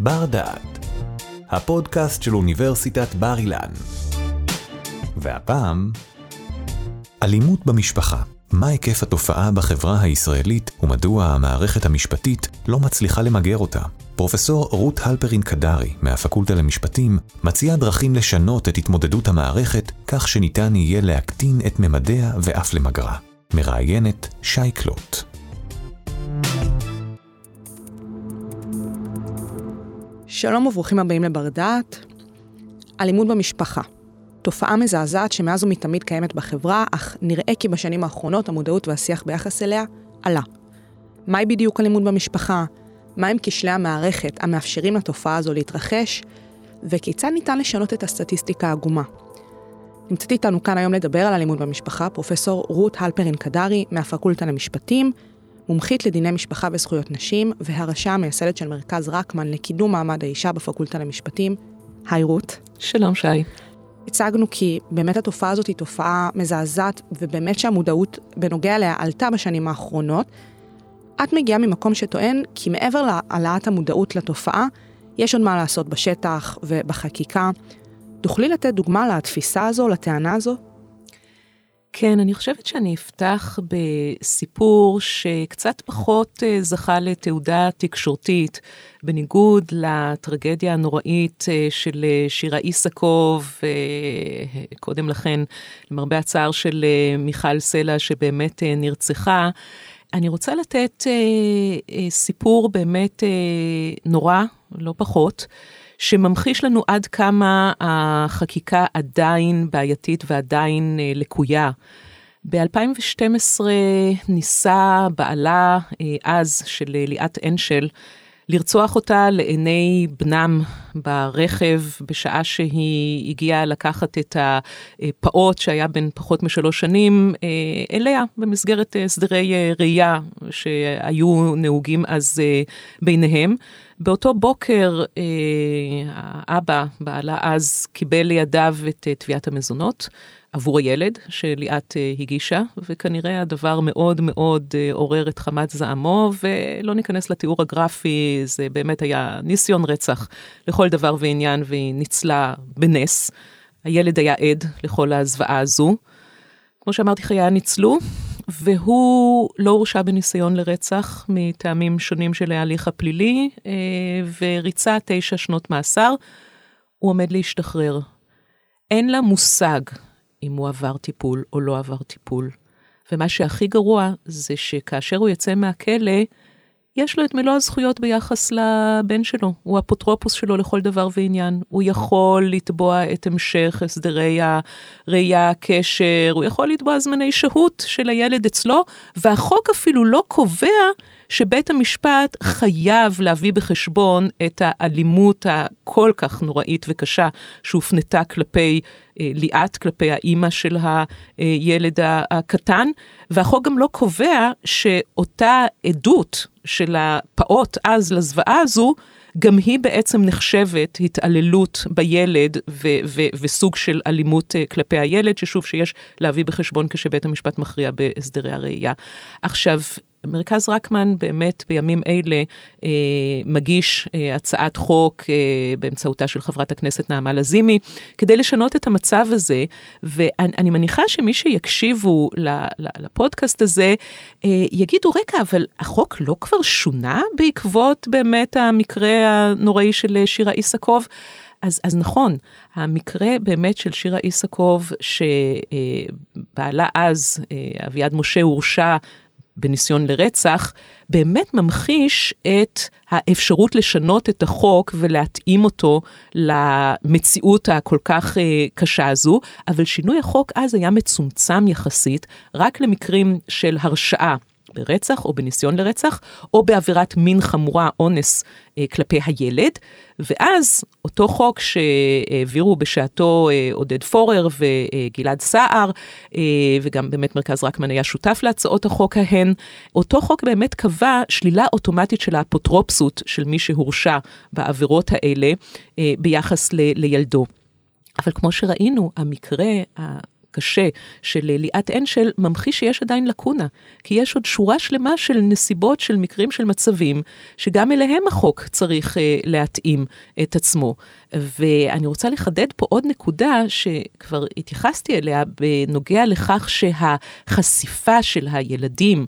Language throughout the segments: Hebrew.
בר דעת, הפודקאסט של אוניברסיטת בר אילן. והפעם, אלימות במשפחה. מה היקף התופעה בחברה הישראלית ומדוע המערכת המשפטית לא מצליחה למגר אותה? פרופסור רות הלפרין קדרי מהפקולטה למשפטים מציעה דרכים לשנות את התמודדות המערכת כך שניתן יהיה להקטין את ממדיה ואף למגרה. מראיינת שי קלוט. שלום וברוכים הבאים לבר דעת. אלימות במשפחה. תופעה מזעזעת שמאז ומתמיד קיימת בחברה, אך נראה כי בשנים האחרונות המודעות והשיח ביחס אליה עלה. מהי בדיוק אלימות במשפחה? מהם כשלי המערכת המאפשרים לתופעה הזו להתרחש? וכיצד ניתן לשנות את הסטטיסטיקה העגומה? נמצאת איתנו כאן היום לדבר על אלימות במשפחה פרופסור רות הלפרין קדרי מהפקולטה למשפטים, מומחית לדיני משפחה וזכויות נשים, והראשה המייסדת של מרכז רקמן לקידום מעמד האישה בפקולטה למשפטים. היי רות. שלום שי. הצגנו כי באמת התופעה הזאת היא תופעה מזעזעת, ובאמת שהמודעות בנוגע אליה עלתה בשנים האחרונות. את מגיעה ממקום שטוען כי מעבר להעלאת המודעות לתופעה, יש עוד מה לעשות בשטח ובחקיקה. תוכלי לתת דוגמה לתפיסה הזו, לטענה הזו? כן, אני חושבת שאני אפתח בסיפור שקצת פחות אה, זכה לתעודה תקשורתית, בניגוד לטרגדיה הנוראית אה, של אה, שירה איסקוב, קודם לכן, למרבה הצער של מיכל סלע, שבאמת נרצחה. אני רוצה לתת סיפור באמת נורא, לא פחות. שממחיש לנו עד כמה החקיקה עדיין בעייתית ועדיין אה, לקויה. ב-2012 ניסה בעלה אה, אז של ליאת אנשל לרצוח אותה לעיני בנם ברכב בשעה שהיא הגיעה לקחת את הפעוט שהיה בן פחות משלוש שנים אה, אליה במסגרת הסדרי ראייה שהיו נהוגים אז ביניהם. באותו בוקר אה, האבא, בעלה אז, קיבל לידיו את אה, תביעת המזונות עבור הילד שליאת אה, הגישה, וכנראה הדבר מאוד מאוד אה, עורר את חמת זעמו, ולא ניכנס לתיאור הגרפי, זה באמת היה ניסיון רצח לכל דבר ועניין, והיא ניצלה בנס. הילד היה עד לכל הזוועה הזו. כמו שאמרתי, חייה ניצלו, והוא לא הורשע בניסיון לרצח מטעמים שונים של ההליך הפלילי, אה, וריצה תשע שנות מאסר. הוא עומד להשתחרר. אין לה מושג אם הוא עבר טיפול או לא עבר טיפול. ומה שהכי גרוע זה שכאשר הוא יצא מהכלא, יש לו את מלוא הזכויות ביחס לבן שלו, הוא אפוטרופוס שלו לכל דבר ועניין. הוא יכול לתבוע את המשך הסדרי הראייה, הקשר, הוא יכול לתבוע זמני שהות של הילד אצלו, והחוק אפילו לא קובע שבית המשפט חייב להביא בחשבון את האלימות הכל כך נוראית וקשה שהופנתה כלפי אה, ליאת, כלפי האימא של הילד הקטן, והחוק גם לא קובע שאותה עדות של הפעוט אז לזוועה הזו, גם היא בעצם נחשבת התעללות בילד ו- ו- וסוג של אלימות uh, כלפי הילד, ששוב, שיש להביא בחשבון כשבית המשפט מכריע בהסדרי הראייה. עכשיו, מרכז רקמן באמת בימים אלה אה, מגיש אה, הצעת חוק אה, באמצעותה של חברת הכנסת נעמה לזימי, כדי לשנות את המצב הזה, ואני מניחה שמי שיקשיבו לפודקאסט הזה, אה, יגידו, רגע, אבל החוק לא כבר שונה בעקבות באמת המקרה הנוראי של שירה איסקוב? אז, אז נכון, המקרה באמת של שירה איסקוב, שבעלה אז, אה, אביעד משה, הורשע בניסיון לרצח, באמת ממחיש את האפשרות לשנות את החוק ולהתאים אותו למציאות הכל כך uh, קשה הזו, אבל שינוי החוק אז היה מצומצם יחסית, רק למקרים של הרשעה. ברצח או בניסיון לרצח, או בעבירת מין חמורה, אונס אה, כלפי הילד. ואז אותו חוק שהעבירו בשעתו אה, עודד פורר וגלעד סער, אה, וגם באמת מרכז רקמן היה שותף להצעות החוק ההן, אותו חוק באמת קבע שלילה אוטומטית של האפוטרופסות של מי שהורשע בעבירות האלה אה, ביחס ל, לילדו. אבל כמו שראינו, המקרה הקשה של ליאת אנשל ממחיש שיש עדיין לקונה, כי יש עוד שורה שלמה של נסיבות, של מקרים, של מצבים, שגם אליהם החוק צריך uh, להתאים את עצמו. ואני רוצה לחדד פה עוד נקודה שכבר התייחסתי אליה בנוגע לכך שהחשיפה של הילדים,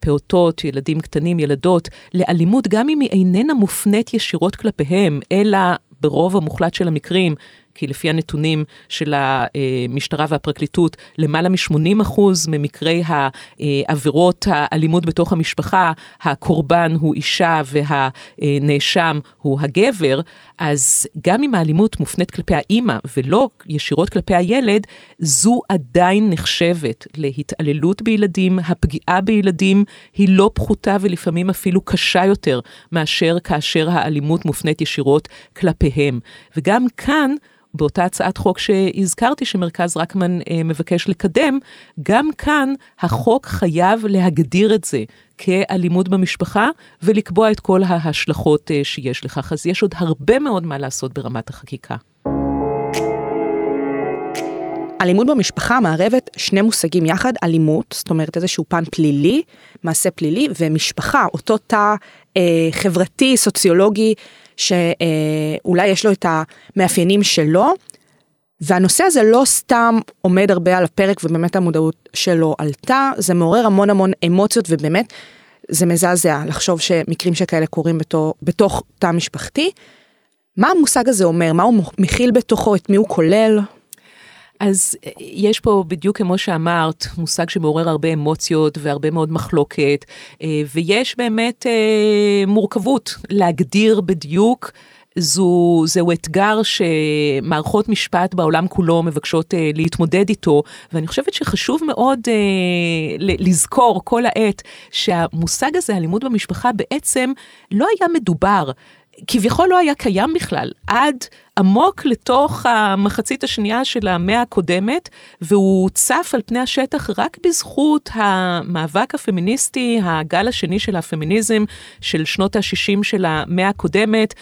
פעוטות, ילדים קטנים, ילדות, לאלימות, גם אם היא איננה מופנית ישירות כלפיהם, אלא ברוב המוחלט של המקרים, כי לפי הנתונים של המשטרה והפרקליטות, למעלה מ-80% ממקרי העבירות האלימות בתוך המשפחה, הקורבן הוא אישה והנאשם הוא הגבר, אז גם אם האלימות מופנית כלפי האימא ולא ישירות כלפי הילד, זו עדיין נחשבת להתעללות בילדים. הפגיעה בילדים היא לא פחותה ולפעמים אפילו קשה יותר מאשר כאשר האלימות מופנית ישירות כלפיהם. וגם כאן, באותה הצעת חוק שהזכרתי שמרכז רקמן אה, מבקש לקדם, גם כאן החוק חייב להגדיר את זה כאלימות במשפחה ולקבוע את כל ההשלכות אה, שיש לכך. אז יש עוד הרבה מאוד מה לעשות ברמת החקיקה. אלימות במשפחה מערבת שני מושגים יחד, אלימות, זאת אומרת איזשהו פן פלילי, מעשה פלילי, ומשפחה, אותו תא אה, חברתי, סוציולוגי, שאולי יש לו את המאפיינים שלו, והנושא הזה לא סתם עומד הרבה על הפרק ובאמת המודעות שלו עלתה, זה מעורר המון המון אמוציות ובאמת זה מזעזע לחשוב שמקרים שכאלה קורים בתוך, בתוך תא משפחתי. מה המושג הזה אומר? מה הוא מכיל בתוכו? את מי הוא כולל? אז אה, יש פה בדיוק כמו שאמרת, מושג שמעורר הרבה אמוציות והרבה מאוד מחלוקת, אה, ויש באמת אה, מורכבות להגדיר בדיוק. זו, זהו אתגר שמערכות משפט בעולם כולו מבקשות אה, להתמודד איתו, ואני חושבת שחשוב מאוד אה, לזכור כל העת שהמושג הזה, אלימות במשפחה, בעצם לא היה מדובר. כביכול לא היה קיים בכלל, עד עמוק לתוך המחצית השנייה של המאה הקודמת, והוא צף על פני השטח רק בזכות המאבק הפמיניסטי, הגל השני של הפמיניזם של שנות ה-60 של המאה הקודמת.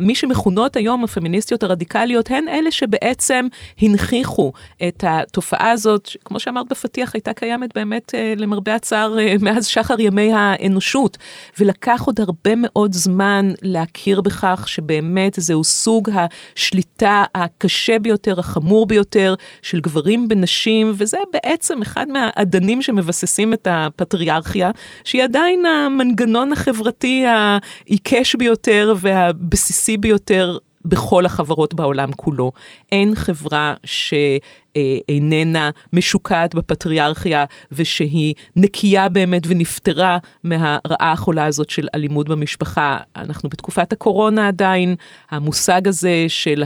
מי שמכונות היום הפמיניסטיות הרדיקליות הן אלה שבעצם הנכיחו את התופעה הזאת, כמו שאמרת בפתיח, הייתה קיימת באמת אה, למרבה הצער אה, מאז שחר ימי האנושות, ולקח עוד הרבה מאוד זמן להכיר בכך שבאמת זהו סוג ה... השליטה הקשה ביותר, החמור ביותר של גברים בנשים, וזה בעצם אחד מהאדנים שמבססים את הפטריארכיה, שהיא עדיין המנגנון החברתי העיקש ביותר והבסיסי ביותר בכל החברות בעולם כולו. אין חברה שאיננה משוקעת בפטריארכיה ושהיא נקייה באמת ונפטרה מהרעה החולה הזאת של אלימות במשפחה. אנחנו בתקופת הקורונה עדיין, המושג הזה של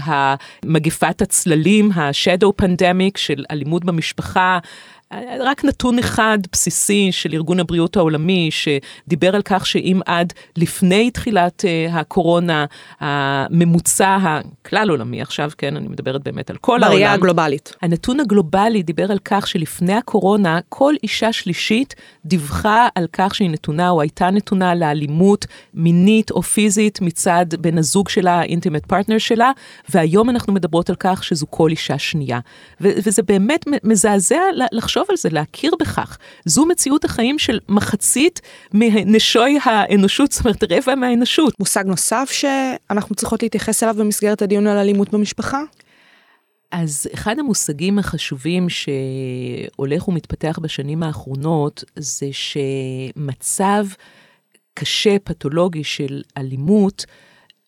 מגפת הצללים, ה-shadow pandemic של אלימות במשפחה, רק נתון אחד בסיסי של ארגון הבריאות העולמי, שדיבר על כך שאם עד לפני תחילת uh, הקורונה, הממוצע הכלל עולמי, עכשיו כן, אני מדברת באמת על כל העולם. בראייה הגלובלית. הנתון הגלובלי דיבר על כך שלפני הקורונה, כל אישה שלישית דיווחה על כך שהיא נתונה או הייתה נתונה לאלימות מינית או פיזית מצד בן הזוג שלה, ה intimate partner שלה, והיום אנחנו מדברות על כך שזו כל אישה שנייה. וזה באמת מזעזע לחשוב. לחשוב על זה, להכיר בכך. זו מציאות החיים של מחצית מנשוי האנושות, זאת אומרת רבע מהאנושות. מושג נוסף שאנחנו צריכות להתייחס אליו במסגרת הדיון על אלימות במשפחה? אז אחד המושגים החשובים שהולך ומתפתח בשנים האחרונות זה שמצב קשה, פתולוגי של אלימות,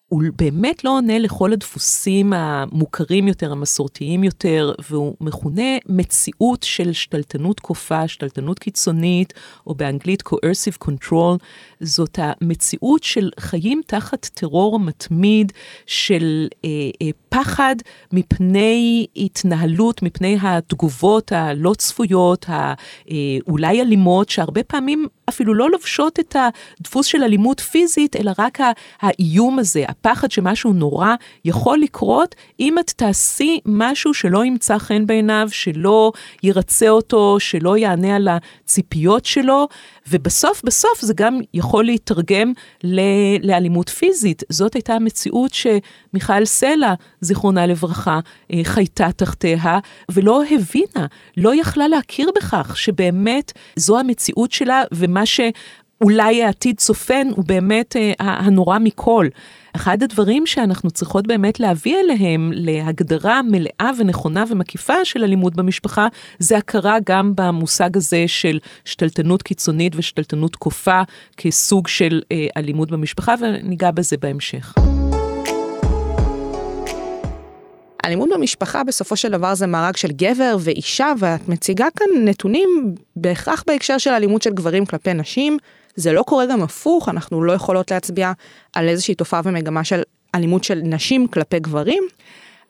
הוא באמת לא עונה לכל הדפוסים המוכרים יותר, המסורתיים יותר, והוא מכונה מציאות של שתלטנות כופה, שתלטנות קיצונית, או באנגלית coercive control. זאת המציאות של חיים תחת טרור מתמיד, של אה, אה, פחד מפני התנהלות, מפני התגובות הלא צפויות, האולי אה, אלימות, שהרבה פעמים אפילו לא לובשות את הדפוס של אלימות פיזית, אלא רק האיום הזה, הפחד שמשהו נורא יכול לקרות אם את תעשי משהו שלא ימצא חן בעיניו, שלא ירצה אותו, שלא יענה על הציפיות שלו, ובסוף בסוף זה גם יכול להתרגם ל- לאלימות פיזית. זאת הייתה המציאות שמיכל סלע, זיכרונה לברכה, אה, חייתה תחתיה, ולא הבינה, לא יכלה להכיר בכך שבאמת זו המציאות שלה, ומה ש... אולי העתיד צופן הוא באמת אה, הנורא מכל. אחד הדברים שאנחנו צריכות באמת להביא אליהם להגדרה מלאה ונכונה ומקיפה של אלימות במשפחה, זה הכרה גם במושג הזה של שתלטנות קיצונית ושתלטנות כופה כסוג של אה, אלימות במשפחה, וניגע בזה בהמשך. אלימות במשפחה בסופו של דבר זה מארג של גבר ואישה, ואת מציגה כאן נתונים בהכרח בהקשר של אלימות של גברים כלפי נשים. זה לא קורה גם הפוך, אנחנו לא יכולות להצביע על איזושהי תופעה ומגמה של אלימות של נשים כלפי גברים.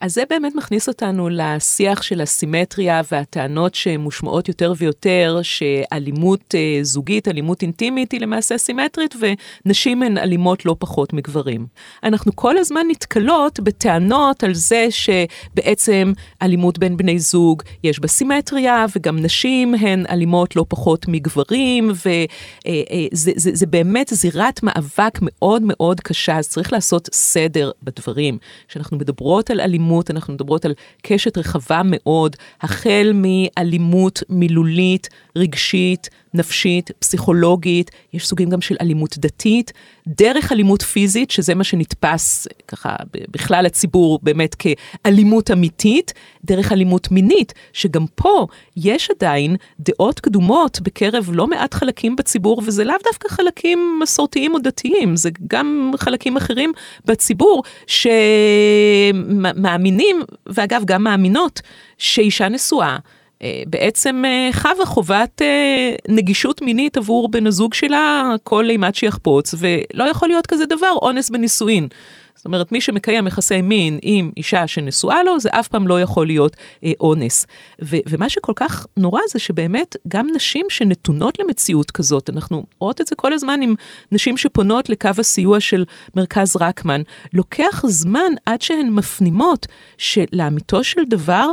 אז זה באמת מכניס אותנו לשיח של הסימטריה והטענות שמושמעות יותר ויותר, שאלימות אה, זוגית, אלימות אינטימית היא למעשה סימטרית, ונשים הן אלימות לא פחות מגברים. אנחנו כל הזמן נתקלות בטענות על זה שבעצם אלימות בין בני זוג יש בה סימטריה, וגם נשים הן אלימות לא פחות מגברים, וזה אה, אה, זה, זה באמת זירת מאבק מאוד מאוד קשה, אז צריך לעשות סדר בדברים. כשאנחנו מדברות על אלימות, אלימות, אנחנו מדברות על קשת רחבה מאוד, החל מאלימות מילולית, רגשית, נפשית, פסיכולוגית, יש סוגים גם של אלימות דתית, דרך אלימות פיזית, שזה מה שנתפס ככה בכלל הציבור באמת כאלימות אמיתית, דרך אלימות מינית, שגם פה יש עדיין דעות קדומות בקרב לא מעט חלקים בציבור, וזה לאו דווקא חלקים מסורתיים או דתיים, זה גם חלקים אחרים בציבור שמאמינים, ואגב גם מאמינות, שאישה נשואה, אה, בעצם אה, חווה חובת אה, נגישות מינית עבור בן הזוג שלה כל אימת שיחפוץ, ולא יכול להיות כזה דבר, אונס בנישואין. זאת אומרת, מי שמקיים יחסי מין עם אישה שנשואה לו, זה אף פעם לא יכול להיות אה, אונס. ו- ומה שכל כך נורא זה שבאמת גם נשים שנתונות למציאות כזאת, אנחנו רואות את זה כל הזמן עם נשים שפונות לקו הסיוע של מרכז רקמן, לוקח זמן עד שהן מפנימות שלאמיתו של דבר,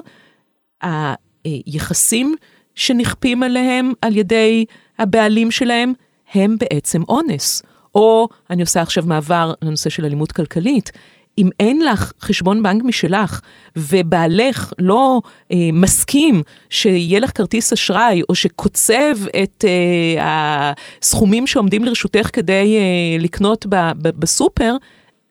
היחסים שנכפים עליהם על ידי הבעלים שלהם הם בעצם אונס. או אני עושה עכשיו מעבר לנושא של אלימות כלכלית. אם אין לך חשבון בנק משלך ובעלך לא אה, מסכים שיהיה לך כרטיס אשראי או שקוצב את אה, הסכומים שעומדים לרשותך כדי אה, לקנות ב, ב, בסופר,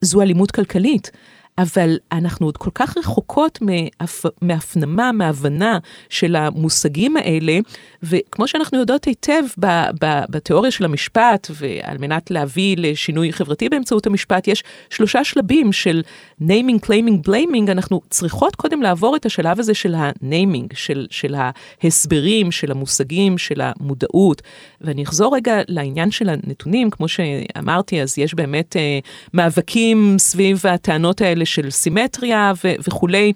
זו אלימות כלכלית. אבל אנחנו עוד כל כך רחוקות מהפ... מהפנמה, מהבנה של המושגים האלה, וכמו שאנחנו יודעות היטב ב... ב... בתיאוריה של המשפט, ועל מנת להביא לשינוי חברתי באמצעות המשפט, יש שלושה שלבים של naming, claiming, blaming, אנחנו צריכות קודם לעבור את השלב הזה של ה-naming, של, של ההסברים, של המושגים, של המודעות. ואני אחזור רגע לעניין של הנתונים, כמו שאמרתי, אז יש באמת אה, מאבקים סביב הטענות האלה. האלה של סימטריה וכולי.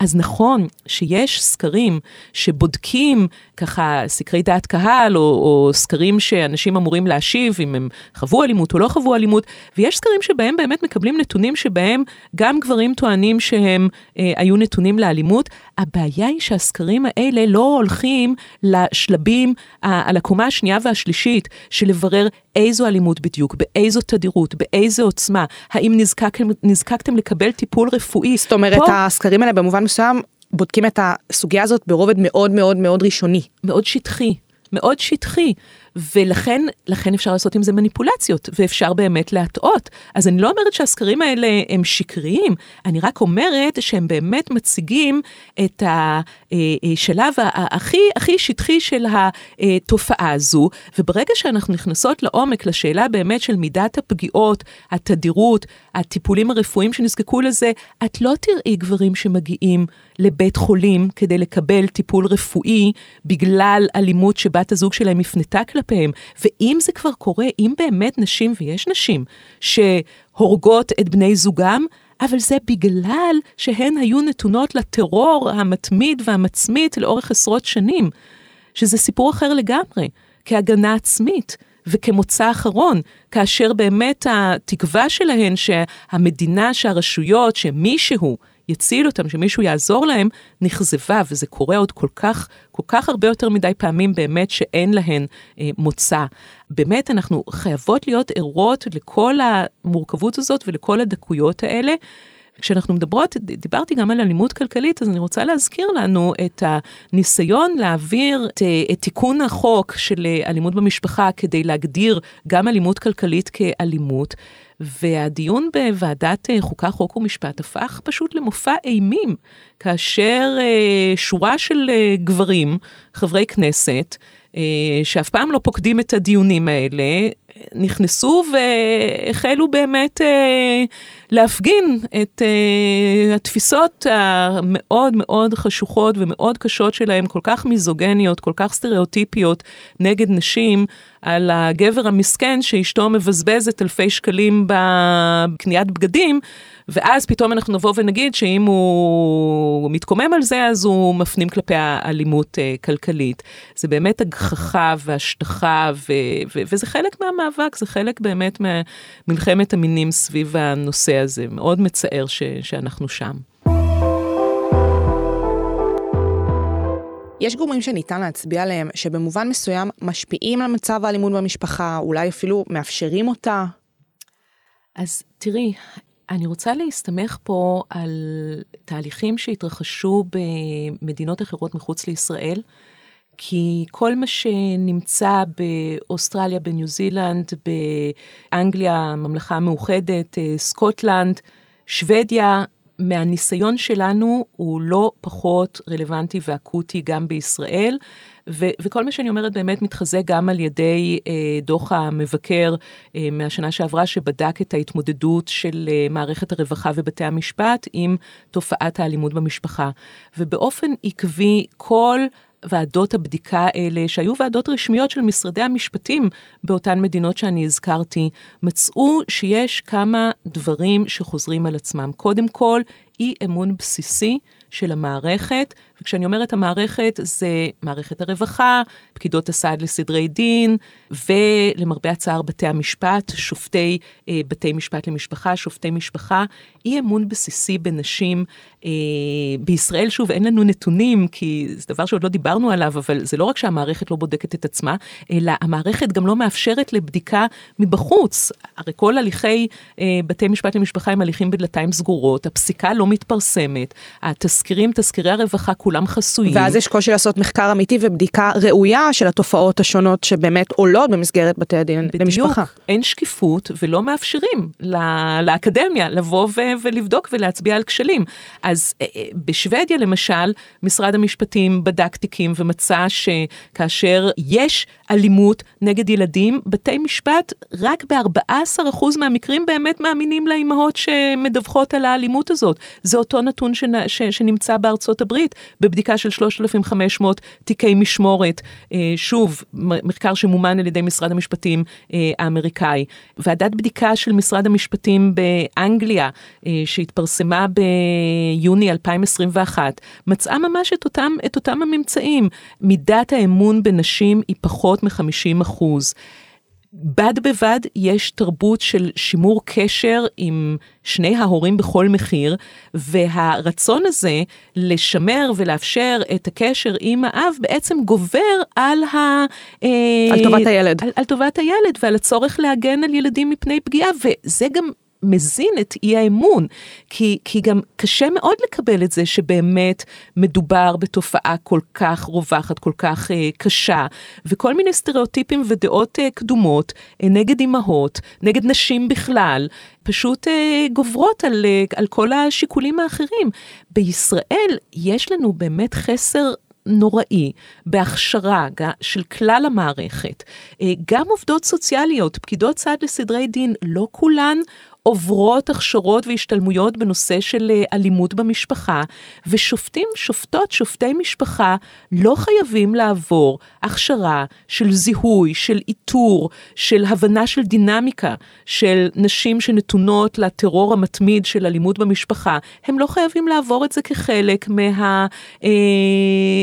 אז נכון שיש סקרים שבודקים ככה סקרי דעת קהל, או, או סקרים שאנשים אמורים להשיב אם הם חוו אלימות או לא חוו אלימות, ויש סקרים שבהם באמת מקבלים נתונים שבהם גם גברים טוענים שהם אה, היו נתונים לאלימות. הבעיה היא שהסקרים האלה לא הולכים לשלבים על הקומה השנייה והשלישית של לברר איזו אלימות בדיוק, באיזו תדירות, באיזו עוצמה, האם נזקק, נזקקתם לקבל טיפול רפואי. זאת אומרת, פה... הסקרים האלה במובן מסוים בודקים את הסוגיה הזאת ברובד מאוד מאוד מאוד ראשוני. מאוד שטחי, מאוד שטחי. ולכן לכן אפשר לעשות עם זה מניפולציות, ואפשר באמת להטעות. אז אני לא אומרת שהסקרים האלה הם שקריים, אני רק אומרת שהם באמת מציגים את השלב הכי הכי שטחי של התופעה הזו, וברגע שאנחנו נכנסות לעומק לשאלה באמת של מידת הפגיעות, התדירות, הטיפולים הרפואיים שנזקקו לזה, את לא תראי גברים שמגיעים לבית חולים כדי לקבל טיפול רפואי בגלל אלימות שבת הזוג שלהם הפנתה כלפי. כלפיהם. ואם זה כבר קורה, אם באמת נשים, ויש נשים, שהורגות את בני זוגם, אבל זה בגלל שהן היו נתונות לטרור המתמיד והמצמית לאורך עשרות שנים, שזה סיפור אחר לגמרי, כהגנה עצמית. וכמוצא אחרון, כאשר באמת התקווה שלהן שהמדינה, שהרשויות, שמישהו יציל אותם, שמישהו יעזור להם, נכזבה, וזה קורה עוד כל כך, כל כך הרבה יותר מדי פעמים באמת שאין להן אה, מוצא. באמת, אנחנו חייבות להיות ערות לכל המורכבות הזאת ולכל הדקויות האלה. כשאנחנו מדברות, דיברתי גם על אלימות כלכלית, אז אני רוצה להזכיר לנו את הניסיון להעביר את, את תיקון החוק של אלימות במשפחה כדי להגדיר גם אלימות כלכלית כאלימות. והדיון בוועדת חוקה, חוק ומשפט הפך פשוט למופע אימים, כאשר אה, שורה של אה, גברים, חברי כנסת, אה, שאף פעם לא פוקדים את הדיונים האלה, נכנסו והחלו באמת אה, להפגין את אה, התפיסות המאוד מאוד חשוכות ומאוד קשות שלהם, כל כך מיזוגניות, כל כך סטריאוטיפיות נגד נשים, על הגבר המסכן שאשתו מבזבזת אלפי שקלים בקניית בגדים. ואז פתאום אנחנו נבוא ונגיד שאם הוא מתקומם על זה, אז הוא מפנים כלפי האלימות uh, כלכלית. זה באמת הגחכה והשטחה, ו- ו- וזה חלק מהמאבק, זה חלק באמת ממלחמת המינים סביב הנושא הזה. מאוד מצער ש- שאנחנו שם. יש גורמים שניתן להצביע עליהם שבמובן מסוים משפיעים על מצב האלימות במשפחה, אולי אפילו מאפשרים אותה? אז תראי, אני רוצה להסתמך פה על תהליכים שהתרחשו במדינות אחרות מחוץ לישראל, כי כל מה שנמצא באוסטרליה, בניו זילנד, באנגליה, הממלכה המאוחדת, אה, סקוטלנד, שוודיה, מהניסיון שלנו הוא לא פחות רלוונטי ואקוטי גם בישראל. ו- וכל מה שאני אומרת באמת מתחזק גם על ידי אה, דוח המבקר אה, מהשנה שעברה, שבדק את ההתמודדות של אה, מערכת הרווחה ובתי המשפט עם תופעת האלימות במשפחה. ובאופן עקבי, כל ועדות הבדיקה האלה, שהיו ועדות רשמיות של משרדי המשפטים באותן מדינות שאני הזכרתי, מצאו שיש כמה דברים שחוזרים על עצמם. קודם כל, אי אמון בסיסי של המערכת, וכשאני אומרת המערכת, זה מערכת הרווחה, פקידות הסעד לסדרי דין, ולמרבה הצער בתי המשפט, שופטי אה, בתי משפט למשפחה, שופטי משפחה, אי אמון בסיסי בנשים. אה, בישראל, שוב, אין לנו נתונים, כי זה דבר שעוד לא דיברנו עליו, אבל זה לא רק שהמערכת לא בודקת את עצמה, אלא המערכת גם לא מאפשרת לבדיקה מבחוץ. הרי כל הליכי אה, בתי משפט למשפחה הם הליכים בדלתיים סגורות, הפסיקה לא מתפרסמת, התזכירים, תזכירי הרווחה, כולם חסויים. ואז יש קושי לעשות מחקר אמיתי ובדיקה ראויה של התופעות השונות שבאמת עולות במסגרת בתי הדין בדיוק, למשפחה. בדיוק, אין שקיפות ולא מאפשרים לה, לאקדמיה לבוא ו- ולבדוק ולהצביע על כשלים. אז אה, אה, בשוודיה למשל, משרד המשפטים בדק תיקים ומצא שכאשר יש אלימות נגד ילדים, בתי משפט רק ב-14% מהמקרים באמת מאמינים לאימהות שמדווחות על האלימות הזאת. זה אותו נתון שנ- ש- שנמצא בארצות הברית, בבדיקה של 3,500 תיקי משמורת. אה, שוב, מחקר שמומן על ידי משרד המשפטים אה, האמריקאי. ועדת בדיקה של משרד המשפטים באנגליה, אה, שהתפרסמה ביוני 2021, מצאה ממש את אותם, את אותם הממצאים. מידת האמון בנשים היא פחות מ-50 אחוז. בד בבד יש תרבות של שימור קשר עם שני ההורים בכל מחיר, והרצון הזה לשמר ולאפשר את הקשר עם האב בעצם גובר על ה... אה, על טובת הילד. על, על טובת הילד ועל הצורך להגן על ילדים מפני פגיעה, וזה גם מזין את אי האמון, כי, כי גם קשה מאוד לקבל את זה שבאמת מדובר בתופעה כל כך רווחת, כל כך אה, קשה, וכל מיני סטריאוטיפים ודעות אה, קדומות אה, נגד אימהות, נגד נשים בכלל, פשוט אה, גוברות על, אה, על כל השיקולים האחרים. בישראל יש לנו באמת חסר נוראי בהכשרה של כלל המערכת. אה, גם עובדות סוציאליות, פקידות סעד לסדרי דין, לא כולן עוברות הכשרות והשתלמויות בנושא של אה, אלימות במשפחה, ושופטים, שופטות, שופטי משפחה, לא חייבים לעבור הכשרה של זיהוי, של איתור, של הבנה של דינמיקה, של נשים שנתונות לטרור המתמיד של אלימות במשפחה. הם לא חייבים לעבור את זה כחלק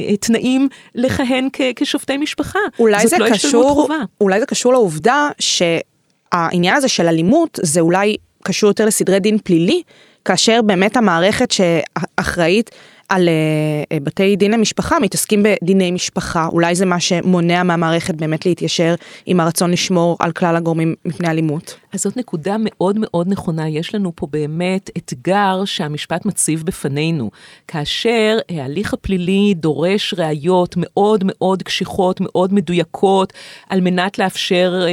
מהתנאים אה, לכהן כשופטי משפחה. אולי זה לא קשור, אולי זה קשור לעובדה שהעניין הזה של אלימות זה אולי קשור יותר לסדרי דין פלילי, כאשר באמת המערכת שאחראית על uh, בתי דין למשפחה, מתעסקים בדיני משפחה, אולי זה מה שמונע מהמערכת באמת להתיישר עם הרצון לשמור על כלל הגורמים מפני אלימות. אז זאת נקודה מאוד מאוד נכונה, יש לנו פה באמת אתגר שהמשפט מציב בפנינו, כאשר ההליך הפלילי דורש ראיות מאוד מאוד קשיחות, מאוד מדויקות, על מנת לאפשר אה,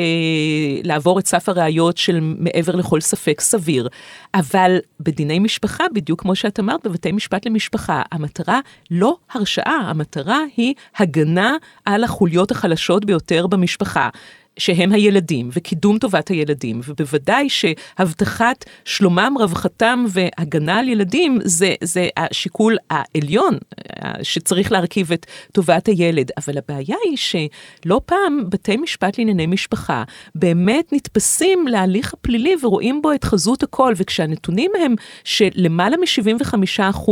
לעבור את סף הראיות של מעבר לכל ספק סביר. אבל בדיני משפחה, בדיוק כמו שאת אמרת, בבתי משפט למשפחה, המטרה לא הרשעה, המטרה היא הגנה על החוליות החלשות ביותר במשפחה. שהם הילדים, וקידום טובת הילדים, ובוודאי שהבטחת שלומם, רווחתם והגנה על ילדים זה, זה השיקול העליון שצריך להרכיב את טובת הילד. אבל הבעיה היא שלא פעם בתי משפט לענייני משפחה באמת נתפסים להליך הפלילי ורואים בו את חזות הכל, וכשהנתונים הם שלמעלה מ-75%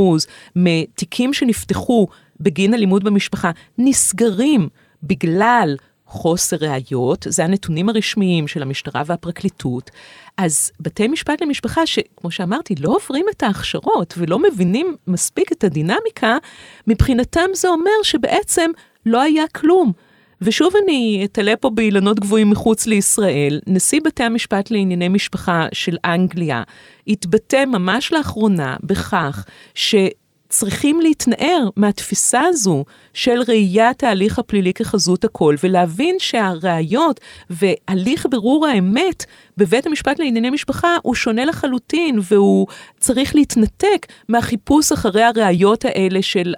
מתיקים שנפתחו בגין אלימות במשפחה נסגרים בגלל חוסר ראיות, זה הנתונים הרשמיים של המשטרה והפרקליטות, אז בתי משפט למשפחה, שכמו שאמרתי, לא עוברים את ההכשרות ולא מבינים מספיק את הדינמיקה, מבחינתם זה אומר שבעצם לא היה כלום. ושוב אני אתלה פה באילנות גבוהים מחוץ לישראל, נשיא בתי המשפט לענייני משפחה של אנגליה התבטא ממש לאחרונה בכך ש... צריכים להתנער מהתפיסה הזו של ראיית ההליך הפלילי כחזות הכל, ולהבין שהראיות והליך בירור האמת בבית המשפט לענייני משפחה הוא שונה לחלוטין, והוא צריך להתנתק מהחיפוש אחרי הראיות האלה של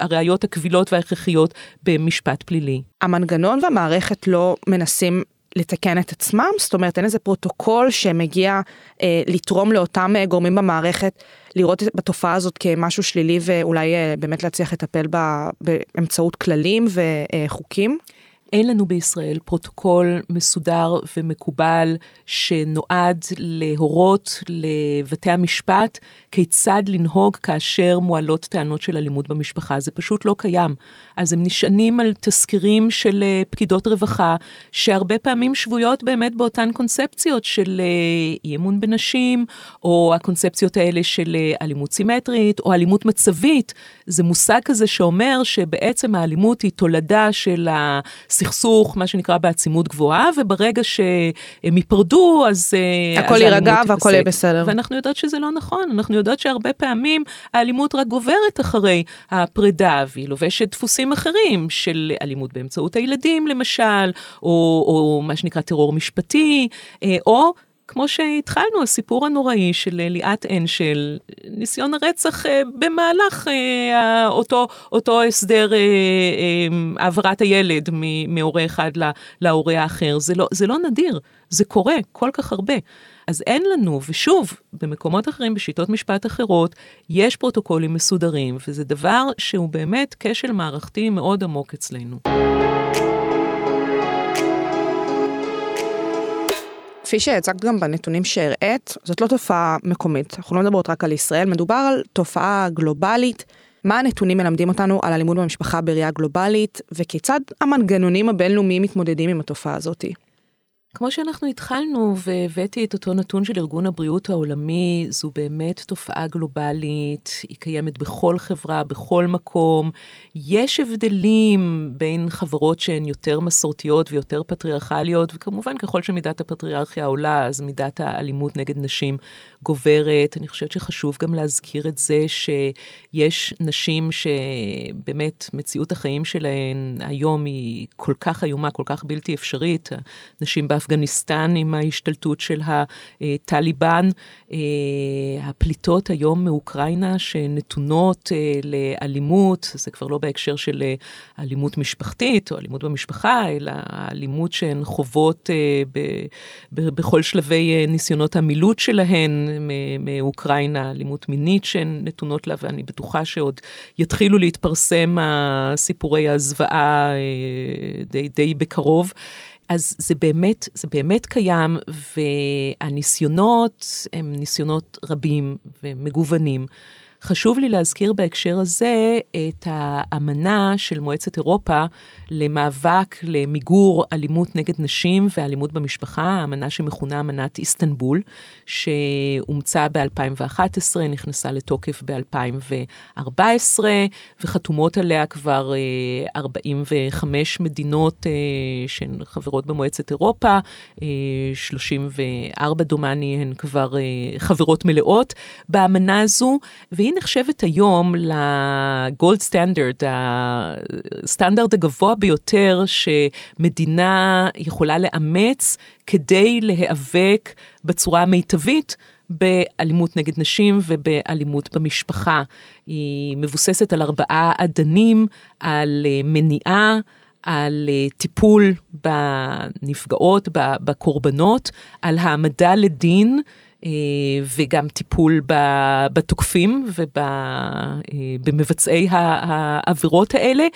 הראיות הקבילות וההכרחיות במשפט פלילי. המנגנון והמערכת לא מנסים לתקן את עצמם? זאת אומרת, אין איזה פרוטוקול שמגיע אה, לתרום לאותם אה, גורמים במערכת לראות בתופעה הזאת כמשהו שלילי ואולי אה, באמת להצליח לטפל בה באמצעות כללים וחוקים? אין לנו בישראל פרוטוקול מסודר ומקובל שנועד להורות לבתי המשפט כיצד לנהוג כאשר מועלות טענות של אלימות במשפחה. זה פשוט לא קיים. אז הם נשענים על תזכירים של אה, פקידות רווחה, שהרבה פעמים שבויות באמת באותן קונספציות של אה, אי אמון בנשים, או הקונספציות האלה של אה, אלימות סימטרית, או אלימות מצבית. זה מושג כזה שאומר שבעצם האלימות היא תולדה של הסכסוך, מה שנקרא בעצימות גבוהה, וברגע שהם ייפרדו, אז... הכל יירגע והכל יהיה בסדר. ואנחנו יודעות שזה לא נכון, אנחנו יודעות שהרבה פעמים האלימות רק גוברת אחרי הפרידה, והיא לובשת דפוסים אחרים של אלימות באמצעות הילדים למשל, או, או מה שנקרא טרור משפטי, אה, או כמו שהתחלנו, הסיפור הנוראי של ליאת אנשל, ניסיון הרצח אה, במהלך אה, אותו, אותו הסדר העברת הילד מהורה אחד להורה האחר. זה לא, זה לא נדיר, זה קורה כל כך הרבה. אז אין לנו, ושוב, במקומות אחרים, בשיטות משפט אחרות, יש פרוטוקולים מסודרים, וזה דבר שהוא באמת כשל מערכתי מאוד עמוק אצלנו. כפי שהצגת גם בנתונים שהראית, זאת לא תופעה מקומית, אנחנו לא מדברות רק על ישראל, מדובר על תופעה גלובלית. מה הנתונים מלמדים אותנו על אלימות במשפחה בראייה גלובלית, וכיצד המנגנונים הבינלאומיים מתמודדים עם התופעה הזאתי? כמו שאנחנו התחלנו והבאתי את אותו נתון של ארגון הבריאות העולמי, זו באמת תופעה גלובלית, היא קיימת בכל חברה, בכל מקום. יש הבדלים בין חברות שהן יותר מסורתיות ויותר פטריארכליות, וכמובן ככל שמידת הפטריארכיה עולה, אז מידת האלימות נגד נשים גוברת. אני חושבת שחשוב גם להזכיר את זה שיש נשים שבאמת מציאות החיים שלהן היום היא כל כך איומה, כל כך בלתי אפשרית. נשים באפריקה. באפגניסטן עם ההשתלטות של הטליבן, הפליטות היום מאוקראינה שנתונות לאלימות, זה כבר לא בהקשר של אלימות משפחתית או אלימות במשפחה, אלא האלימות שהן חוות בכל שלבי ניסיונות המילוט שלהן מאוקראינה, אלימות מינית שהן נתונות לה, ואני בטוחה שעוד יתחילו להתפרסם הסיפורי הזוועה אה, די, די בקרוב. אז זה באמת, זה באמת קיים, והניסיונות הם ניסיונות רבים ומגוונים. חשוב לי להזכיר בהקשר הזה את האמנה של מועצת אירופה למאבק למיגור אלימות נגד נשים ואלימות במשפחה, האמנה שמכונה אמנת איסטנבול, שאומצה ב-2011, נכנסה לתוקף ב-2014, וחתומות עליה כבר 45 אה, מדינות אה, שהן חברות במועצת אירופה, 34 אה, דומני הן כבר חברות מלאות באמנה הזו, והיא נחשבת היום לגולד סטנדרט, הסטנדרט הגבוה ביותר שמדינה יכולה לאמץ כדי להיאבק בצורה המיטבית באלימות נגד נשים ובאלימות במשפחה. היא מבוססת על ארבעה אדנים, על אה, מניעה, על אה, טיפול בנפגעות, בקורבנות, על העמדה לדין. אה, וגם טיפול בתוקפים ובמבצעי אה, העבירות האלה,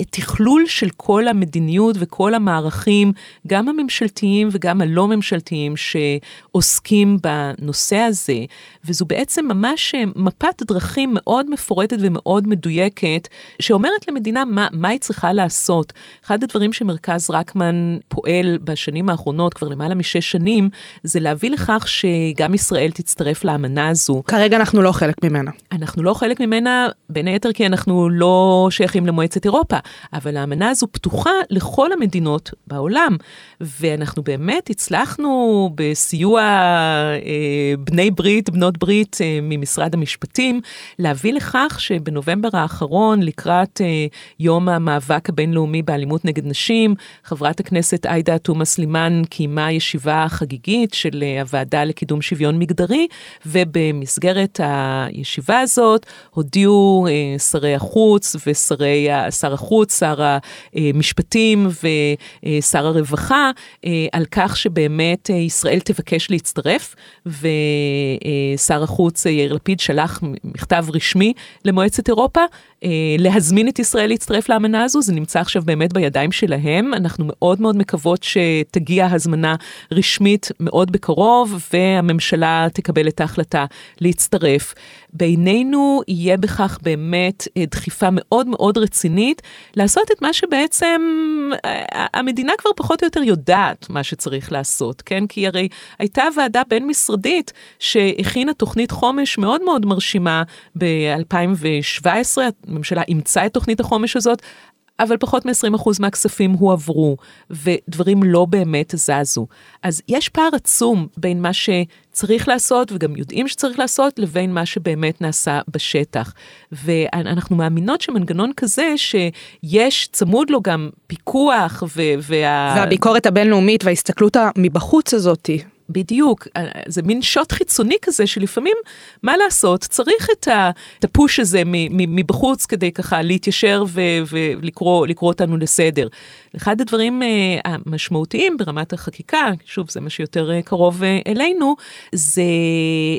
ותכלול של כל המדיניות וכל המערכים, גם הממשלתיים וגם הלא ממשלתיים, שעוסקים בנושא הזה, וזו בעצם ממש מפת דרכים מאוד מפורטת ומאוד מדויקת, שאומרת למדינה מה, מה היא צריכה לעשות. אחד הדברים שמרכז רקמן פועל בשנים האחרונות, כבר למעלה משש שנים, זה להביא לכך שגם ישראל תצטרף לאמנה הזו. כרגע אנחנו לא חלק ממנה. אנחנו לא חלק ממנה, בין היתר כי אנחנו לא שייכים למועצת אירופה, אבל האמנה הזו פתוחה לכל המדינות בעולם, ואנחנו באמת הצלחנו בסיוע אה, בני ברית, בנות ברית אה, ממשרד המשפטים, להביא לכך שבנובמבר האחרון, לקראת אה, יום המאבק הבינלאומי באלימות נגד נשים, חברת הכנסת עאידה תומא סלימאן קיימה ישיבה חגיגית של אה, הוועדה הוועדה לקידום שוויון מגדרי, ובמסגרת הישיבה הזאת הודיעו אה, שרי החוץ ושרי, שר החוץ, שר המשפטים ושר הרווחה אה, על כך שבאמת ישראל תבקש להצטרף, ושר החוץ יאיר לפיד שלח מכתב רשמי למועצת אירופה אה, להזמין את ישראל להצטרף לאמנה הזו, זה נמצא עכשיו באמת בידיים שלהם. אנחנו מאוד מאוד מקוות שתגיע הזמנה רשמית מאוד בקרוב, והממשלה תקבל את ההחלטה להצטרף. בינינו יהיה בכך באמת אה, דחיפה מאוד מאוד רצינית לעשות את מה שבעצם אה, המדינה כבר פחות או יותר יודעת מה שצריך לעשות, כן? כי הרי הייתה ועדה בין-משרדית שהכינה תוכנית חומש מאוד מאוד מרשימה ב-2017, הממשלה אימצה את תוכנית החומש הזאת, אבל פחות מ-20% מהכספים הועברו, ודברים לא באמת זזו. אז יש פער עצום בין מה שצריך לעשות, וגם יודעים שצריך לעשות, לבין מה שבאמת נעשה בשטח. ואנחנו מאמינות שמנגנון כזה, שיש צמוד לו גם פיקוח, וה... והביקורת הבינלאומית וההסתכלות מבחוץ הזאתי. בדיוק, אה, זה מין שוט חיצוני כזה שלפעמים, מה לעשות, צריך את, הפוש הזה מבחוץ כדי ככה להתיישר ולקרוא אותנו לסדר. אחד הדברים uh, המשמעותיים ברמת החקיקה, שוב, זה מה שיותר uh, קרוב אלינו, זה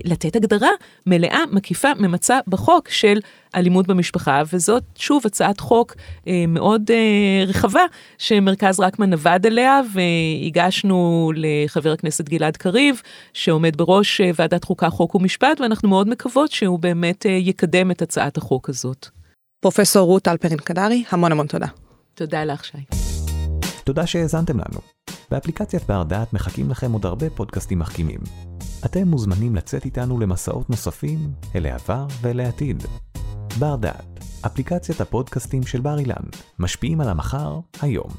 לתת הגדרה מלאה, מקיפה, ממצה בחוק של אלימות במשפחה, וזאת שוב הצעת חוק אה, מאוד אה, רחבה שמרכז רקמן עבד עליה, והגשנו לחבר הכנסת גלעד קריב, שעומד בראש אה, ועדת חוקה, חוק ומשפט, ואנחנו מאוד מקוות שהוא באמת אה, יקדם את הצעת החוק הזאת. פרופסור רות אלפרין קדרי, המון המון תודה. תודה לך, שי. תודה שהאזנתם לנו. באפליקציית בר דעת מחכים לכם עוד הרבה פודקאסטים מחכימים. אתם מוזמנים לצאת איתנו למסעות נוספים אל העבר ואל העתיד. בר דעת, אפליקציית הפודקאסטים של בר אילן, משפיעים על המחר, היום.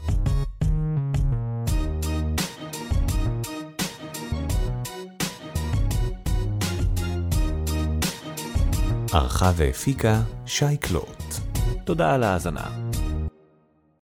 ערכה והפיקה שי קלוט. תודה על ההאזנה.